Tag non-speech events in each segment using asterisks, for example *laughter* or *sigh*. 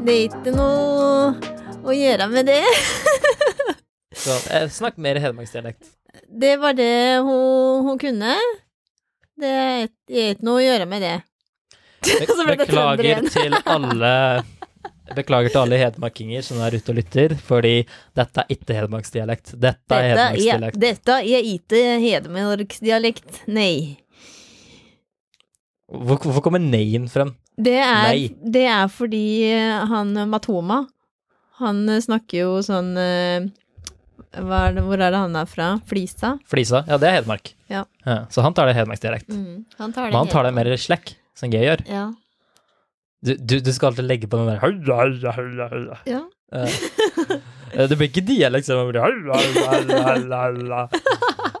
Det er, ikke noe å gjøre med det. *laughs* Så eh, snakk mer hedmarksdialekt. Det var det hun, hun kunne. Det er ikke- noe å gjøre med det. Be *laughs* beklager til alle *laughs* Beklager til alle hedmarkinger som er ute og lytter, fordi dette er ikke hedmarksdialekt. Dette er hedmarksdialekt. dette er ikke hedmarksdialekt, nei. Hvor, hvorfor kommer nei-en frem? Det er, det er fordi eh, han Matoma, han eh, snakker jo sånn eh, er det, Hvor er det han er fra? Flisa? Flisa? Ja, det er Hedmark. Ja. så han tar det hedmarksdialekt. Mm, han tar det Men han tar det mer slekk, som G gjør. Ja. Du, du, du skal alltid legge på den der ja. Eh, Det blir ikke dialekt, så det blir.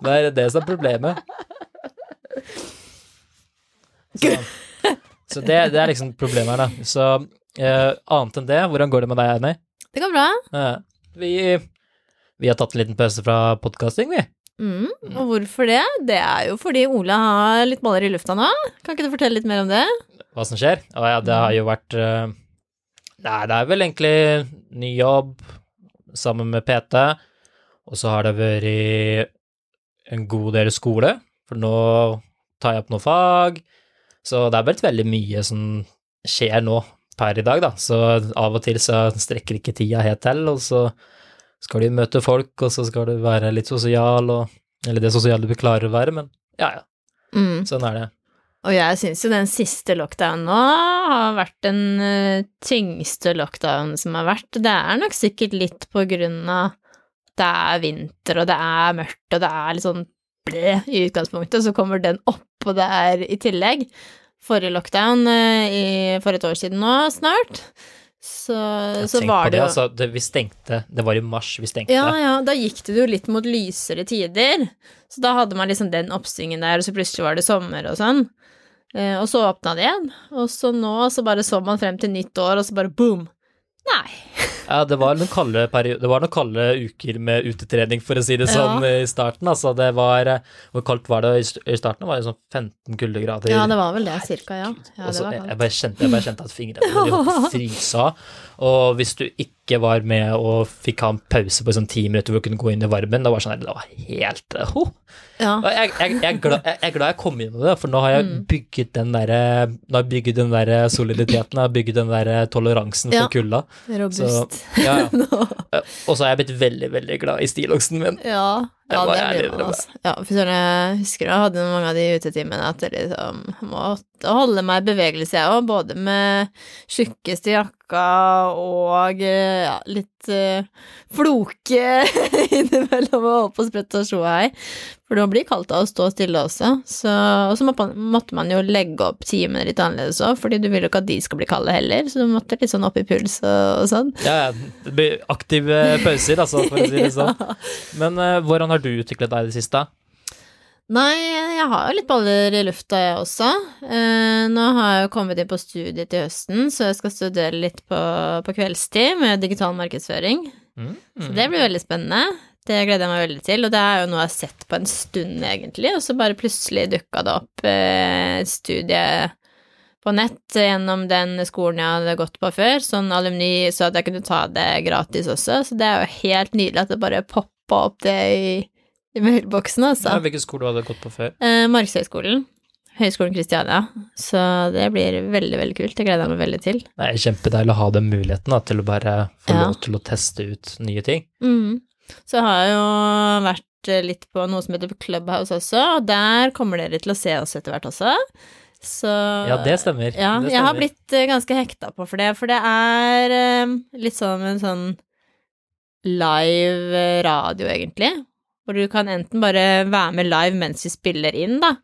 *laughs* Det er det som er problemet. *laughs* Så, så det, det er liksom problemet her, da. Så uh, annet enn det, hvordan går det med deg, Annie? Det går bra. Uh, vi, vi har tatt en liten pause fra podkasting, vi. Mm. Og hvorfor det? Det er jo fordi Ola har litt baller i lufta nå. Kan ikke du fortelle litt mer om det? Hva som skjer? Å ja, det har jo vært uh, Nei, det er vel egentlig ny jobb sammen med PT, og så har det vært en god del skole, for nå tar jeg opp noen fag, så det er blitt veldig mye som skjer nå per i dag, da, så av og til så strekker ikke tida helt til, og så skal du møte folk, og så skal du være litt sosial, og, eller det sosiale du klarer å være, men ja, ja, Mm. sånn er det. Og jeg syns jo den siste lockdownen nå har vært den eh, tyngste lockdownen som har vært. Det er nok sikkert litt på grunn av det er vinter, og det er mørkt, og det er litt sånn ble i utgangspunktet, og så kommer den oppå der i tillegg. Forrige lockdown eh, i, for et år siden nå, snart, så, så var det, det jo altså, det, Vi stengte, det var i mars vi stengte. Ja, ja, da gikk det jo litt mot lysere tider. Så da hadde man liksom den oppsvingen der, og så plutselig var det sommer og sånn. Eh, og så åpna det igjen. Og så nå så bare så man frem til nytt år, og så bare boom. Nei. Ja, det var det var noen kalde uker med utetrening, for å si det Ja. sånn, i starten. Altså, det var eh, Hvor kaldt var det i starten? Det var det sånn 15 kuldegrader. Ja, det var vel det, cirka, ja. ja det så jeg, jeg, bare kjente, jeg bare kjente at fingrene mine av. Og hvis du ikke var med og fikk ha en pause på sånn ti minutter hvor du kunne gå inn i varmen, da var sånn, det var helt ho. Ja. Jeg, jeg, jeg, er glad, jeg er glad jeg kom inn med det, for nå har jeg Mm. bygget den der, Nå har jeg bygget den der soliditeten, jeg har bygget den der toleransen Ja. for kulda. Robust. Ja, ja. *laughs* Og så har jeg blitt veldig, veldig glad i stiloksen min. Ja, ja det blir man, altså. Ja, for sånn, jeg husker jeg hadde mange av de utetimene at jeg liksom måtte holde meg i bevegelse, jeg òg, både med tjukkeste jakka og ja, litt uh, floke *laughs* innimellom og holde på å sprette og slå hei. For det blir kaldt av å stå stille også. Så, og så måtte man, jo legge opp timene litt annerledes òg, fordi du vil jo ikke at de skal bli kalde heller, så du måtte litt sånn opp i puls og, og sånn. Ja, ja, det blir aktive pauser, altså, for å si det sånn. *laughs* Men uh, hvordan har du utviklet deg i det siste? Nei, jeg har jo litt baller i lufta, jeg også. Eh, nå har jeg jo kommet inn på studiet til høsten, så jeg skal studere litt på, på kveldstid med digital markedsføring. Mm. Så det blir veldig spennende. Det gleder jeg meg veldig til, og det er jo noe jeg har sett på en stund, egentlig, og så bare plutselig dukka det opp eh, et studie på nett gjennom den skolen jeg hadde gått på før, sånn alumni, så at jeg kunne ta det gratis også, så det er jo helt nydelig at det bare poppa opp det i, i mailboksen, altså. Ja, hvilken skole hadde du gått på før? Eh, Markshøgskolen. Høgskolen Kristiania. Så det blir veldig, veldig kult. Det gleder jeg meg veldig til. Det er kjempedeilig å ha den muligheten da, til å bare få Ja. lov til å teste ut nye ting. Mm. Så har jeg jo vært eh, litt på noe som heter Clubhouse også, og der kommer dere til å se oss etter hvert også. Så Ja, det stemmer. Ja, det jeg har blitt eh, ganske hekta på for det, for det er eh, litt sånn en sånn live radio, egentlig. Hvor du kan enten bare være med live mens vi spiller inn, da,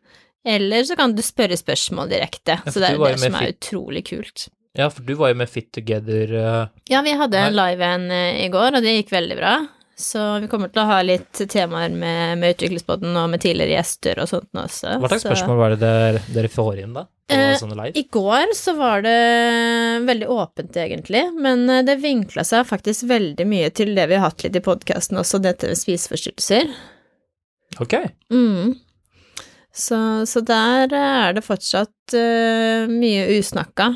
eller så kan du spørre spørsmål direkte. Ja, så det er jo det som er Fit- utrolig kult. Ja, for du var jo med Fit Together uh... Ja, vi hadde en live en i går, og det gikk veldig bra. Så vi kommer til å ha litt temaer med, med Utviklingsbåten og med tidligere gjester og sånt også. Hva slags så- spørsmål var det dere, dere får inn, da? Eh. I går så var det veldig åpent, egentlig, men eh, det vinkla seg faktisk veldig mye til det vi har hatt litt i podkasten også, dette med spiseforstyrrelser. Ok. Mm. Så, så der er det fortsatt uh, mye usnakka.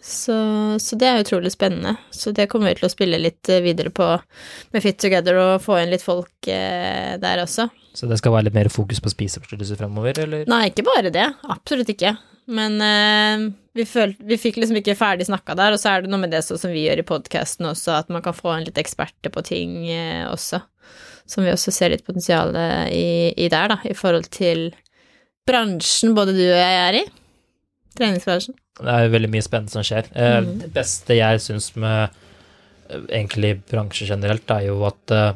Så, så det er utrolig spennende. Så det kommer vi til å spille litt eh, videre på med Fit Together og få inn litt folk eh, der også. Så det skal være litt mer fokus på spiseforstyrrelser fremover, eller? Nei, ikke bare det. Absolutt ikke. Men eh, vi, følte, vi fikk liksom ikke ferdig snakka der, og så er det noe med det som vi gjør i podkasten også, at man kan få inn litt eksperter på ting eh, også. Som vi også ser litt potensial i, i der, da, i forhold til bransjen både du og jeg er i. Treningsbransjen. Det er veldig mye spennende som skjer. Mm. Mhm. Det beste jeg syns med eh, egentlig bransje generelt, er jo at eh,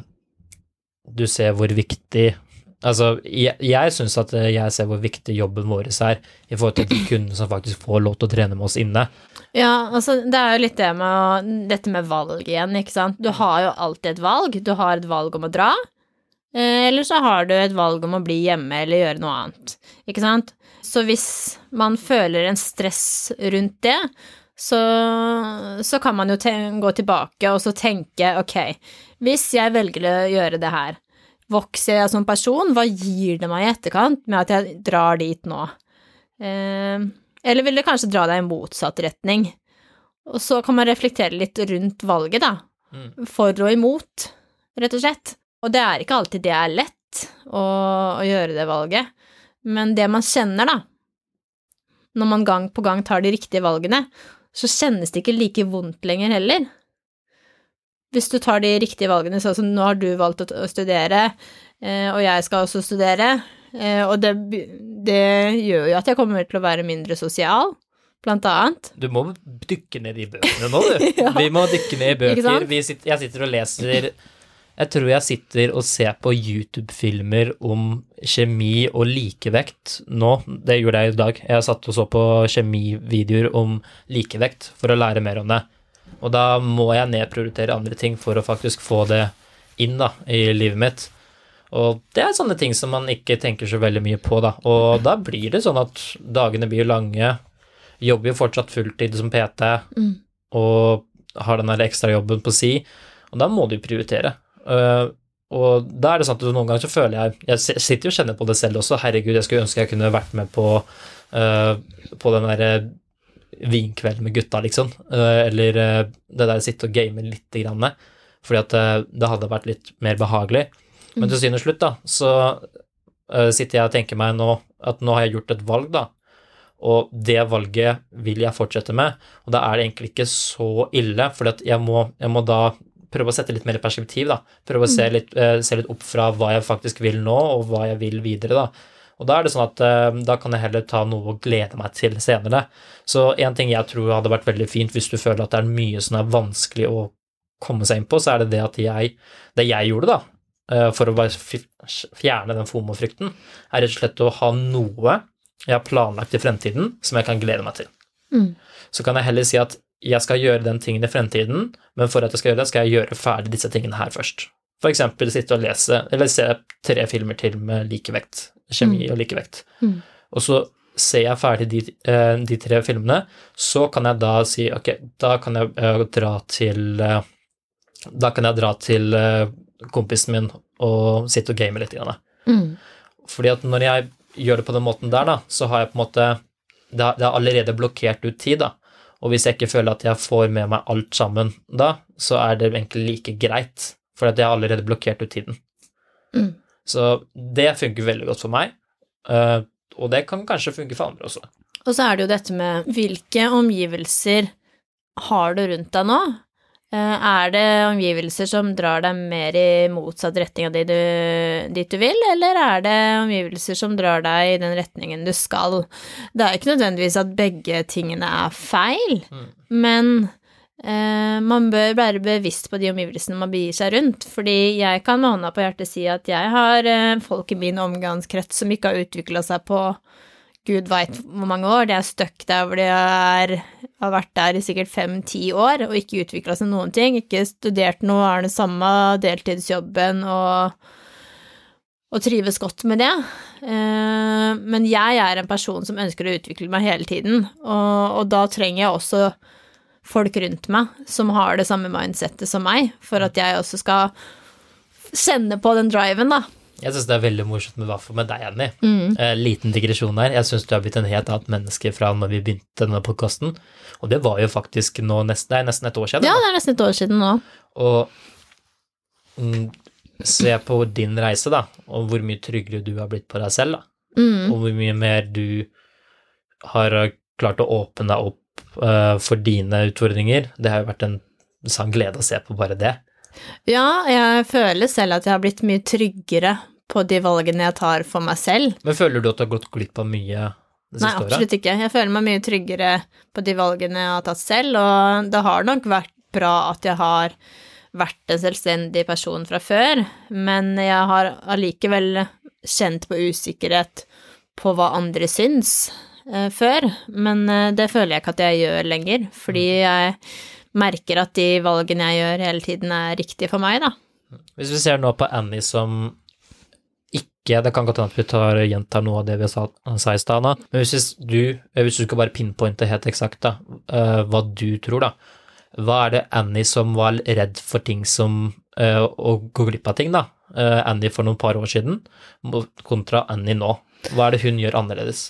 du ser hvor viktig Altså, jeg, jeg syns at eh, jeg ser hvor viktig jobben vår er i forhold til de kundene som faktisk får lov til å trene med oss inne. Ja, altså det er jo litt det med dette med valg igjen, ikke sant. Du har jo alltid et valg. Du har et valg om å dra, eh, eller så har du et valg om å bli hjemme eller gjøre noe annet, ikke sant. Så hvis man føler en stress rundt det, så, så kan man jo gå tilbake og så tenke ok, hvis jeg velger å gjøre det her, vokser jeg som person, hva gir det meg i etterkant med at jeg drar dit nå? Eh, eller vil det kanskje dra deg i motsatt retning? Og så kan man reflektere litt rundt valget, da. Mm. For og imot, rett og slett. Og det er ikke alltid det er lett å, å gjøre det valget, men det man kjenner, da, når man gang på gang tar de riktige valgene, så kjennes det ikke like vondt lenger heller. Hvis du tar de riktige valgene, sånn som nå har du valgt å studere, eh, og jeg skal også studere, eh, og det, det gjør jo at jeg kommer til å være mindre sosial, blant annet. Du må dykke ned i bøkene nå, du. *laughs* Ja. Vi må dykke ned i bøker. Vi sitter, jeg sitter og leser Jeg tror jeg sitter og ser på YouTube-filmer om kjemi og likevekt nå. Det gjorde jeg i dag. Jeg satt og så på kjemivideoer om likevekt for å lære mer om det. Og da må jeg nedprioritere andre ting for å faktisk få det inn da, i livet mitt. Og det er sånne ting som man ikke tenker så veldig mye på, da. Og da blir det sånn at dagene blir lange. Jobber jo fortsatt fulltid som PT, Mm. og har den der ekstrajobben på si, og da må du prioritere. Eh, og da er det sånn at noen ganger så føler jeg Jeg sitter jo og kjenner på det selv også. Herregud, jeg skulle ønske jeg kunne vært med på, uh, på den derre vinkvelden med gutta, liksom. Uh, eller det der å sitte og game lite grann. Fordi at det hadde vært litt mer behagelig. Men til syvende og slutt, da, så sitter jeg og tenker meg nå at nå har jeg gjort et valg, da. Og det valget vil jeg fortsette med, og da er det egentlig ikke så ille, for jeg, jeg må da prøve å sette litt mer perspektiv, da. Prøve å se litt, eh, se litt opp fra hva jeg faktisk vil nå, og hva jeg vil videre, da. Og da er det sånn at eh, da kan jeg heller ta noe å glede meg til senere. Så en ting jeg tror hadde vært veldig fint hvis du føler at det er mye som er vanskelig å komme seg inn på, så er det det at jeg Det jeg gjorde, da, eh, for å bare fjerne den FOMO-frykten, er rett og slett å ha noe jeg har planlagt i fremtiden som jeg kan glede meg til. Mm. Så kan jeg heller si at jeg skal gjøre den tingen i fremtiden, men for at jeg skal gjøre det, skal jeg gjøre ferdig disse tingene her først. For eksempel sitte og lese, eller se tre filmer til med likevekt, kjemi og likevekt. Mm. Og så ser jeg ferdig de, eh, de tre filmene, så kan jeg da si ok, da kan jeg eh, dra til eh, Da kan jeg dra til kompisen min og sitte og game litt. Grann. Mm. Fordi at når jeg gjør det på den måten der, da, så har jeg på en måte det har allerede blokkert ut tid, da. Og hvis jeg ikke føler at jeg får med meg alt sammen da, så er det egentlig like greit, for at jeg har allerede blokkert ut tiden. Mm. Så det funker veldig godt for meg, eh, og det kan kanskje funke for andre også. Og så er det jo dette med hvilke omgivelser har du rundt deg nå? Eh, Er det omgivelser som drar deg mer i motsatt retning av dit du, dit du vil, eller er det omgivelser som drar deg i den retningen du skal? Det er ikke nødvendigvis at begge tingene er feil, Mm. men eh, Eh, man bør være bevisst på de omgivelsene man begir seg rundt, fordi jeg kan med hånda på hjertet si at jeg har eh, folk i min omgangskrets som ikke har utvikla seg på gud veit hvor mange år. De er stuck der hvor de er, har vært der i sikkert fem-ti år og ikke utvikla seg noen ting. Ikke studert noe, har den samme deltidsjobben og, og trives godt med det. Eh, men jeg er en person som ønsker å utvikle meg hele tiden, og, og da trenger jeg også folk rundt meg som har det samme mindsettet som meg, for at jeg også skal kjenne på den driven, da. Jeg syns det er veldig morsomt med Vaffel med deg, Annie. Mm. Eh, liten digresjon her. Jeg syns du har blitt en helt annet menneske fra når vi begynte denne podkasten. Og det var jo faktisk nå nesten, det er nesten et år siden. Ja, det er nesten et år siden nå. Og mm, se på din reise, da, og hvor mye tryggere du har blitt på deg selv, da. Mm. Og hvor mye mer du har klart å åpne deg opp uh, for dine utfordringer. Det har jo vært en sann glede å se på bare det. Ja, jeg føler selv at jeg har blitt mye tryggere på de valgene jeg tar for meg selv. Men føler du at du har gått glipp av mye det siste året? Nei, absolutt ikke. Jeg føler meg mye tryggere på de valgene jeg har tatt selv, og det har nok vært bra at jeg har vært en selvstendig person fra før, men jeg har allikevel kjent på usikkerhet på hva andre syns eh, før, men eh, det føler jeg ikke at jeg gjør lenger, fordi jeg merker at de valgene jeg gjør hele tiden er riktige for meg, da. Hvis vi ser nå på Annie som ikke Det kan godt hende at vi tar, gjentar noe av det vi sa, sa i stad, men hvis du, hvis du skal bare pinpointe helt eksakt da, eh, hva du tror, da, hva er det Annie som var redd for ting som eh, Å gå glipp av ting, da? Eh, Annie for noen par år siden, kontra Annie nå. Hva er det hun gjør annerledes?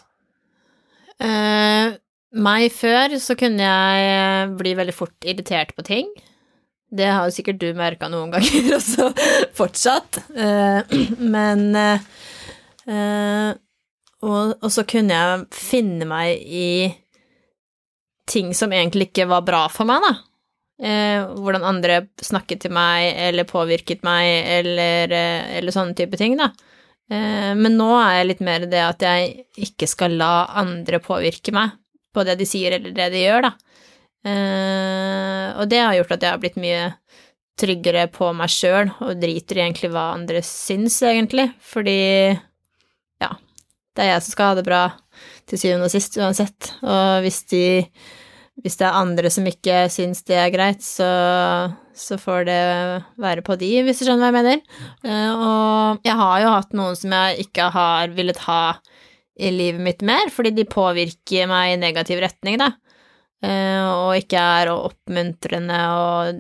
Eh, meg før så kunne jeg eh, bli veldig fort irritert på ting. Det har jo sikkert du merka noen ganger *laughs* også, fortsatt. Eh, *clears throat* men eh, og, så kunne jeg finne meg i ting som egentlig ikke var bra for meg, da. Hvordan andre snakket til meg eller påvirket meg, eller, eller sånne type ting, da. Men nå er jeg litt mer det at jeg ikke skal la andre påvirke meg på det de sier eller det de gjør, da. Uh, og det har gjort at jeg har blitt mye tryggere på meg sjøl, og driter i egentlig hva andre syns, egentlig, fordi ja, det er jeg som skal ha det bra til syvende og sist uansett, og hvis de hvis det er andre som ikke syns det er greit, så, så får det være på de, hvis du skjønner hva jeg mener. Eh, og jeg har jo hatt noen som jeg ikke har villet ha i livet mitt mer, fordi de påvirker meg i negativ retning, da. Eh, og ikke er oppmuntrende og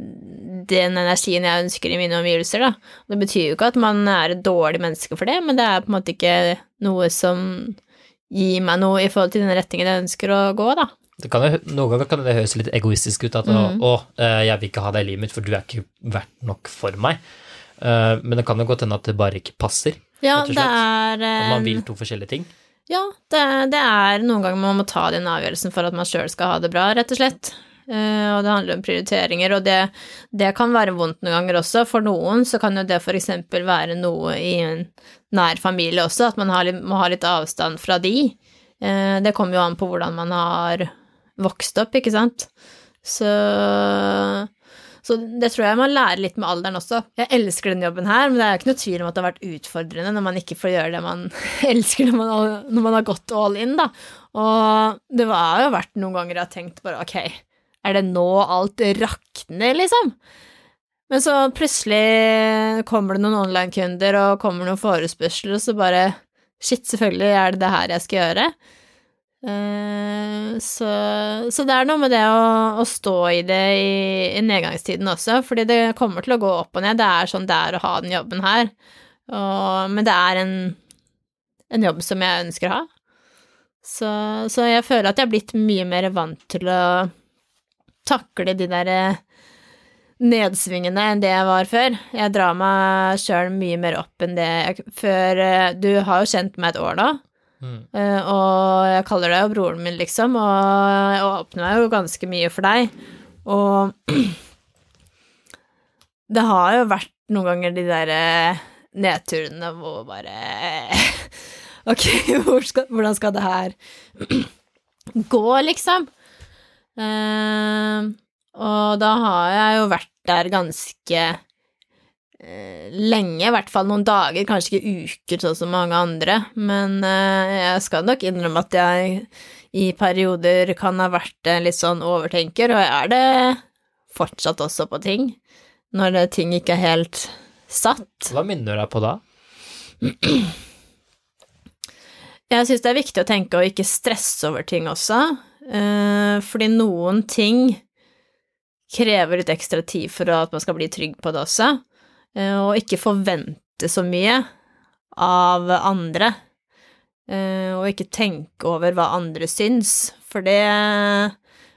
den energien jeg ønsker i mine omgivelser, da. Det betyr jo ikke at man er et dårlig menneske for det, men det er på en måte ikke noe som gir meg noe i forhold til den retningen jeg ønsker å gå, da. Det kan noen ganger kan det høres litt egoistisk ut at Mhm. å, eh, jeg vil ikke ha deg i livet mitt, for du er ikke verdt nok for meg. Eh, men det kan jo godt hende at det bare ikke passer. Ja, det er At man vil to forskjellige ting. Ja, det, det er noen ganger man må ta den avgjørelsen for at man sjøl skal ha det bra, rett og slett. Uh, og det handler om prioriteringer, og det, det kan være vondt noen ganger også. For noen så kan jo det for eksempel være noe i en nær familie også, at man litt, må ha litt avstand fra de. Uh, det kommer jo an på hvordan man har vokst opp, ikke sant. Så så det tror jeg man lærer litt med alderen også. Jeg elsker den jobben her, men det er ikke noe tvil om at det har vært utfordrende når man ikke får gjøre det man *laughs* elsker når man, når man har gått all in, da. Og det har jo vært noen ganger jeg har tenkt bare ok, er det nå alt rakner, liksom? Men så plutselig kommer det noen online-kunder og kommer noen forespørsler, og så bare shit, selvfølgelig er det det her jeg skal gjøre. Eh, så, så det er noe med det å, å stå i det i, i nedgangstiden også, fordi det kommer til å gå opp og ned. Det er sånn det er å ha den jobben her. Og, men det er en, en jobb som jeg ønsker å ha. Så, så jeg føler at jeg har blitt mye mer vant til å takle de der eh, nedsvingene enn det jeg var før. Jeg drar meg sjøl mye mer opp enn det jeg før. eh, Du har jo kjent meg et år nå. Eh, og jeg kaller deg jo broren min, liksom, og jeg åpner meg jo ganske mye for deg. Og *clears throat* det har jo vært noen ganger de der eh, nedturene hvor bare *laughs* Ok, *laughs* hvor skal, hvordan skal det her *clears throat* gå, liksom? Uh, Og da har jeg jo vært der ganske lenge, i hvert fall noen dager, kanskje ikke uker sånn som mange andre, men eh, jeg skal nok innrømme at jeg i perioder kan ha vært litt sånn overtenker, og jeg er det fortsatt også på ting, når det, ting ikke er helt satt. Hva minner du deg på da? Jeg syns det er viktig å tenke og ikke stresse over ting også, eh, fordi noen ting krever litt ekstra tid for at man skal bli trygg på det også, eh, og ikke forvente så mye av andre, eh, og ikke tenke over hva andre syns, for det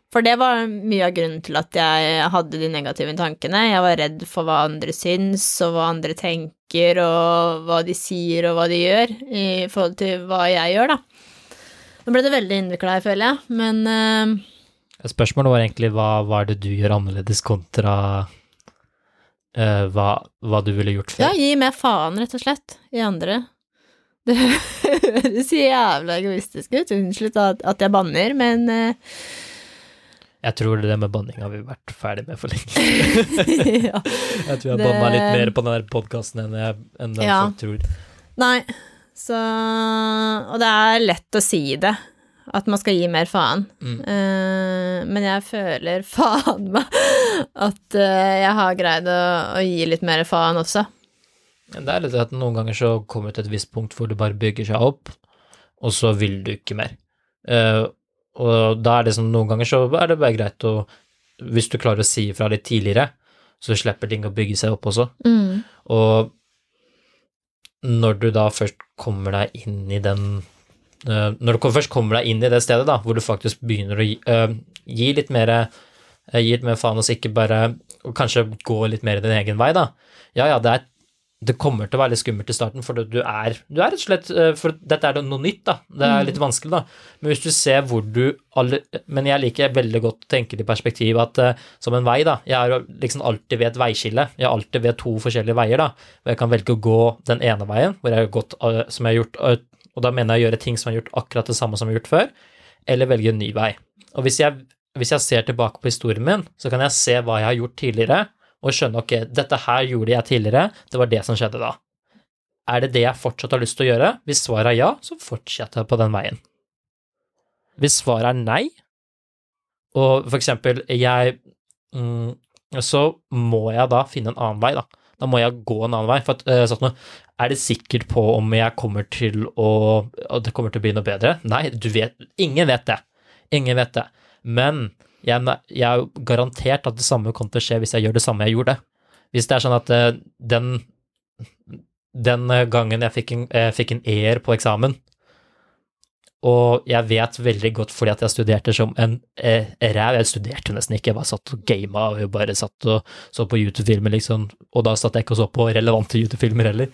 for det var mye av grunnen til at jeg hadde de negative tankene. Jeg var redd for hva andre syns, og hva andre tenker, og hva de sier, og hva de gjør, i forhold til hva jeg gjør, da. Nå ble det veldig innvikla føler jeg, men uh, Spørsmålet var egentlig hva, hva er det du gjør annerledes kontra uh, hva, hva, du ville gjort før? Ja, gi mer faen, rett og slett, i andre. *laughs* Det høres jævla egoistisk ut. Unnskyld at, at jeg banner, men uh, jeg tror det med banning har vi vært ferdig med for lenge. *laughs* ja, jeg tror jeg det... banna litt mer på denne podkasten enn, jeg, enn ja. tror. Nei, så Og det er lett å si det, at man skal gi mer faen. Mm. Uh, men jeg føler *laughs* faen meg at uh, jeg har greid å, å, gi litt mer faen også. Det er litt at noen ganger så kommer du til et visst punkt hvor du bare bygger seg opp, og så vil du ikke mer. Uh, og da er det sånn, noen ganger så er det bare greit å Hvis du klarer å si ifra litt tidligere, så slipper ting å bygge seg opp også. Mm. Og når du da først kommer deg inn i den Når du først kommer deg inn i det stedet, da, hvor du faktisk begynner å gi, uh, gi litt mer uh, Gi litt mer faen, og ikke bare og kanskje gå litt mer din egen vei, da. Ja, ja, det er det kommer til å være litt skummelt i starten, for du er, du er rett og slett eh, For dette er noe nytt, da. Det er mm. litt vanskelig, da. Men hvis du ser hvor du alle, Men jeg liker veldig godt å tenke i perspektiv at uh, som en vei, da Jeg er liksom alltid ved et veiskille. Jeg er alltid ved to forskjellige veier, da. Hvor jeg kan velge å gå den ene veien, hvor jeg har gått som jeg har gjort, og da mener jeg å gjøre ting som har gjort akkurat det samme som har gjort før, eller velge en ny vei. Og hvis jeg, hvis jeg ser tilbake på historien min, så kan jeg se hva jeg har gjort tidligere og skjønne ok, dette her gjorde jeg tidligere, det var det som skjedde da. Er det det jeg fortsatt har lyst til å gjøre? Hvis svaret er ja, så fortsetter jeg på den veien. Hvis svaret er nei, og for eksempel jeg mm, Så må jeg da finne en annen vei, da. Da må jeg gå en annen vei. For at, uh, sånn, er det sikkert på om jeg kommer til å At det kommer til å bli noe bedre? Nei, du vet Ingen vet det. Ingen vet det. Men jeg, jeg er garantert at det samme kommer til å skje hvis jeg gjør det samme jeg gjorde. Hvis det er sånn at uh, den, den gangen jeg fikk en, jeg fikk en E-er på eksamen, og jeg vet veldig godt fordi at jeg studerte som en eh, ræv Jeg studerte nesten ikke, jeg bare satt og gama og bare satt og så på YouTube-filmer, liksom, og da satt jeg ikke og så på relevante YouTube-filmer heller.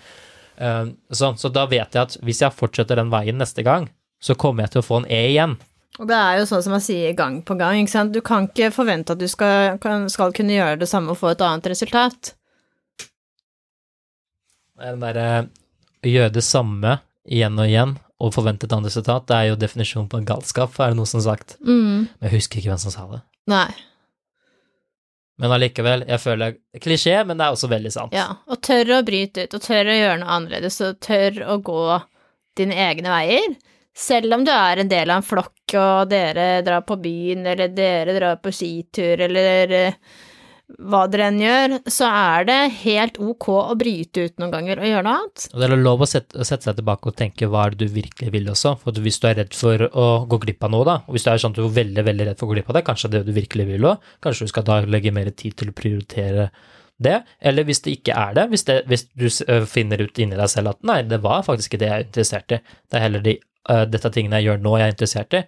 Uh, så, så da vet jeg at hvis jeg fortsetter den veien neste gang, så kommer jeg til å få en E igjen. Og det er jo sånn som jeg sier gang på gang, ikke sant. Du kan ikke forvente at du skal, kan, skal kunne gjøre det samme og få et annet resultat. Den derre å gjøre det samme igjen og igjen og forventet andre resultat, det er jo definisjonen på galskap, er det noe som sagt. Mm. Men jeg husker ikke hvem som sa det. Nei. Men allikevel, jeg føler det er klisjé, men det er også veldig sant. Ja, og tørre å bryte ut, og tørre å gjøre noe annerledes, og tørre å gå dine egne veier. Selv om du er en del av en flokk, og dere drar på byen, eller dere drar på skitur, eller eh, hva dere enn gjør, så er det helt ok å bryte ut noen ganger og gjøre noe annet. Og det er lov å sette, sette, seg tilbake og tenke hva er det du virkelig vil også, for hvis du er redd for å gå glipp av noe, da, og hvis du er sånn at du er veldig, veldig redd for å gå glipp av det, kanskje det du virkelig vil òg, kanskje du skal da legge mer tid til å prioritere det, eller hvis det ikke er det, hvis, det, hvis du finner ut inni deg selv at nei, det var faktisk ikke det jeg er interessert i, det er heller de uh, dette er tingene jeg gjør nå jeg er interessert i,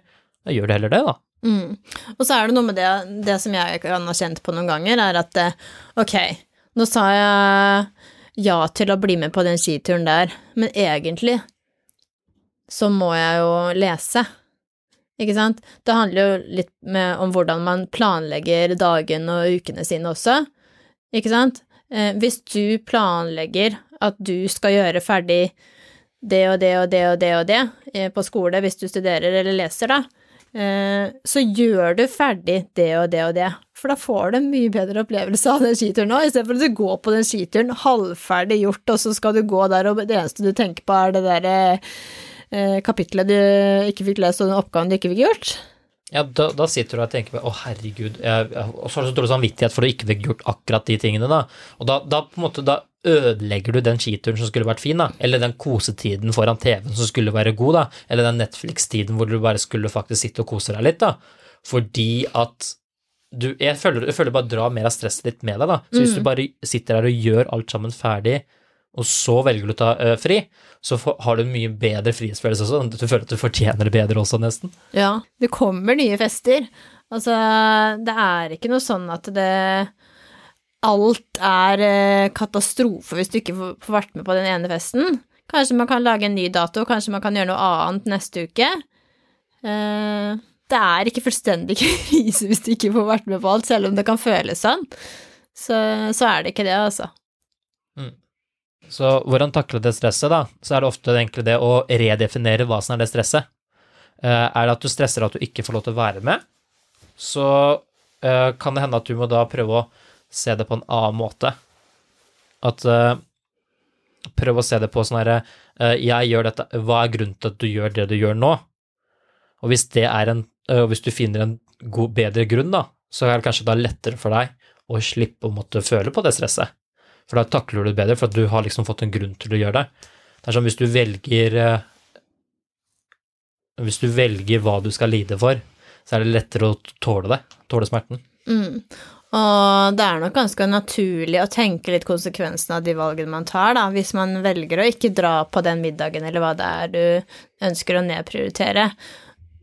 da gjør du heller det, da. Mm. Og så er det noe med det, det som jeg kan ha kjent på noen ganger, er at eh, ok, nå sa jeg ja til å bli med på den skituren der, men egentlig så må jeg jo lese. Ikke sant? Det handler jo litt med, om hvordan man planlegger dagen og ukene sine også, ikke sant? Eh, hvis du planlegger at du skal gjøre ferdig det og det og det og det og det eh, på skole hvis du studerer eller leser, da, så gjør du ferdig det og det og det. For da får du en mye bedre opplevelse av den skituren òg, istedenfor at du går på den skituren halvferdig gjort, og så skal du gå der, og det eneste du tenker på er det derre eh, kapitlet du ikke fikk lest, og den oppgaven du ikke fikk gjort. Ja, da, da sitter du og tenker på å herregud, jeg, og så har du så dårlig samvittighet for du ikke fikk gjort akkurat de tingene, da. Og da, da på en måte, da ødelegger du den skituren som skulle vært fin, da. Eller den kosetiden foran TV-en som skulle være god, da. Eller den Netflix-tiden hvor du bare skulle faktisk sitte og kose deg litt, da. Fordi at du, jeg føler, jeg føler bare drar mer av stresset ditt med deg, da. Så hvis du bare sitter her og gjør alt sammen ferdig, og så velger du å ta ø, fri, så har du en mye bedre frihetsfølelse også. Du føler at du fortjener det bedre også, nesten. Ja, det kommer nye fester. Altså, det er ikke noe sånn at det Alt er eh, katastrofe hvis du ikke får vært med på den ene festen. Kanskje man kan lage en ny dato, kanskje man kan gjøre noe annet neste uke. Eh, det er ikke fullstendig *laughs* krise hvis du ikke får vært med på alt, selv om det kan føles sånn. Så, så er det ikke det, altså. Så hvordan takle det stresset, da? Så er det ofte egentlig det å redefinere hva som er det stresset. Eh, er det at du stresser at du ikke får lov til å være med, så eh, kan det hende at du må da prøve å se det på en annen måte. At eh, Prøv å se det på sånn herre Jeg gjør dette, hva er grunnen til at du gjør det du gjør nå? Og hvis en Hvis du finner en god, bedre grunn, da, så er det kanskje da lettere for deg å slippe å måtte føle på det stresset. For da takler du det bedre, for at du har liksom fått en grunn til å gjøre det. Det er som hvis du velger eh, Hvis du velger hva du skal lide for, så er det lettere å tåle det. Tåle smerten. Mm. Og det er nok ganske naturlig å tenke litt konsekvensene av de valgene man tar, da, hvis man velger å ikke dra på den middagen eller hva det er du ønsker å nedprioritere.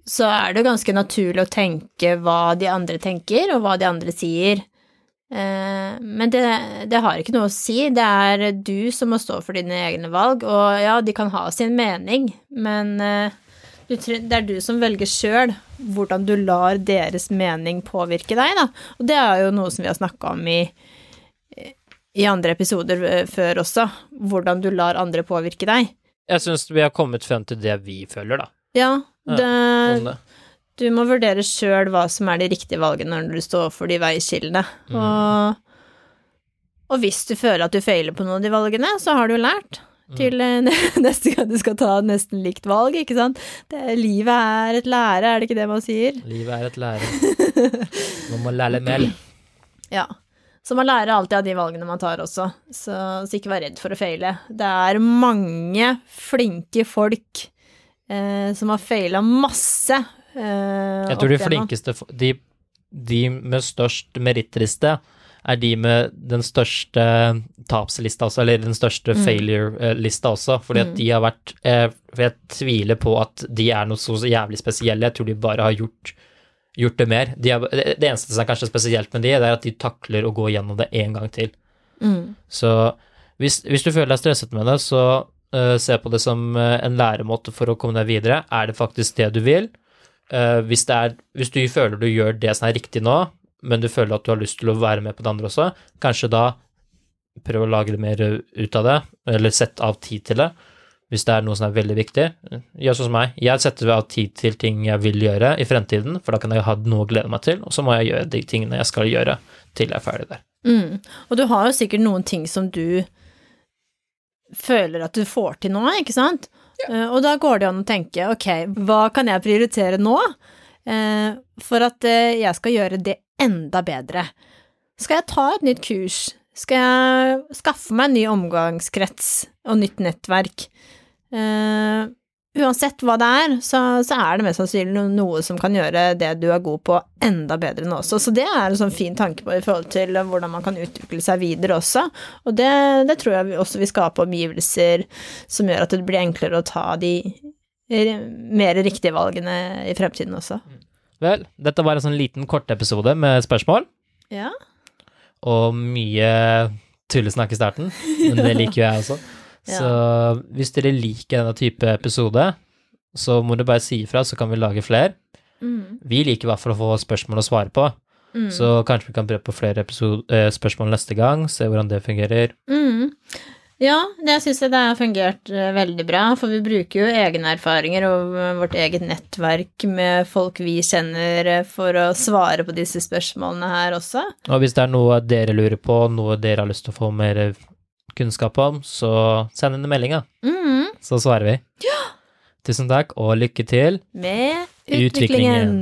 Så er det ganske naturlig å tenke hva de andre tenker, og hva de andre sier. Eh, Men det, det har ikke noe å si, det er du som må stå for dine egne valg, og ja, de kan ha sin mening, men eh, det er du som velger sjøl hvordan du lar deres mening påvirke deg, da. Og det er jo noe som vi har snakka om i, i andre episoder eh, før også, hvordan du lar andre påvirke deg. Jeg syns vi har kommet frem til det vi føler, da. Ja, Ja, det, det. Du må vurdere sjøl hva som er de riktige valgene når du står for de veiskillene. Mm. Og, og hvis du føler at du feiler på noen av de valgene, så har du lært. Mm. Til eh, *laughs* neste gang du skal ta nesten likt valg, ikke sant. Det, livet er et lære, er det ikke det man sier? Livet er et lære. *laughs* Man må lære litt mer. Ja. Så man lærer alltid av de valgene man tar også, så, så ikke vær redd for å feile. Det er mange flinke folk eh, som har feila masse. Eh, Jeg tror de flinkeste, de, de med størst merittliste, er de med den største tapslista også, eller den største Mm. failure-lista også, fordi at Mm. de har vært eh, For jeg tviler på at de er noe så jævlig spesielle, jeg tror de bare har gjort, gjort det mer. De har, det eneste som er kanskje spesielt med de, det er at de takler å gå gjennom det en gang til. Mm. Så hvis, hvis du føler deg stresset med det, så uh, se på det som en læremåte for å komme deg videre. Er det faktisk det du vil? Eh, hvis, er, hvis du føler du gjør det som er riktig nå, men du føler at du har lyst til å være med på det andre også, kanskje da prøv å lage det mer ut av det, eller sett av tid til det. Hvis det er noe som er veldig viktig. Gjør sånn som meg. Jeg setter av tid til ting jeg vil gjøre i fremtiden, for da kan jeg ha noe å glede meg til, og så må jeg gjøre de tingene jeg skal gjøre til jeg er ferdig der. Mm. Og du har jo sikkert noen ting som du føler at du får til nå, ikke sant? Eh, og da går det an å tenke, ok, hva kan jeg prioritere nå eh, for at eh, jeg skal gjøre det enda bedre? Skal jeg ta et nytt kurs? Skal jeg skaffe meg en ny omgangskrets og nytt nettverk? Eh, uansett hva det er, så, så er det mest sannsynlig noe som kan gjøre det du er god på, enda bedre nå også. Så det er en sånn fin tanke på i forhold til hvordan man kan utvikle seg videre også. Og det, det tror jeg vi også vil skape omgivelser som gjør at det blir enklere å ta de eh, mer riktige valgene i fremtiden også. Vel, dette var en sånn liten kortepisode med spørsmål, Ja. og mye tullesnakk i starten, men det liker jo jeg også. *laughs* Så hvis dere liker denne type episode, så må du bare si ifra, så kan vi lage flere. Mm. Vi liker i hvert fall å få spørsmål å svare på. Mm. Så kanskje vi kan prøve på flere episode, eh, spørsmål neste gang, se hvordan det fungerer. Mm. Ja, det syns jeg det har fungert eh, veldig bra, for vi bruker jo egne erfaringer og vårt eget nettverk med folk vi kjenner, eh, for å svare på disse spørsmålene her også. Og hvis det er noe dere lurer på, noe dere har lyst til å få mer kunnskap om, så send inn en melding, da. Mm. Så svarer vi. Ja. Tusen takk, og lykke til med utviklingen. utviklingen.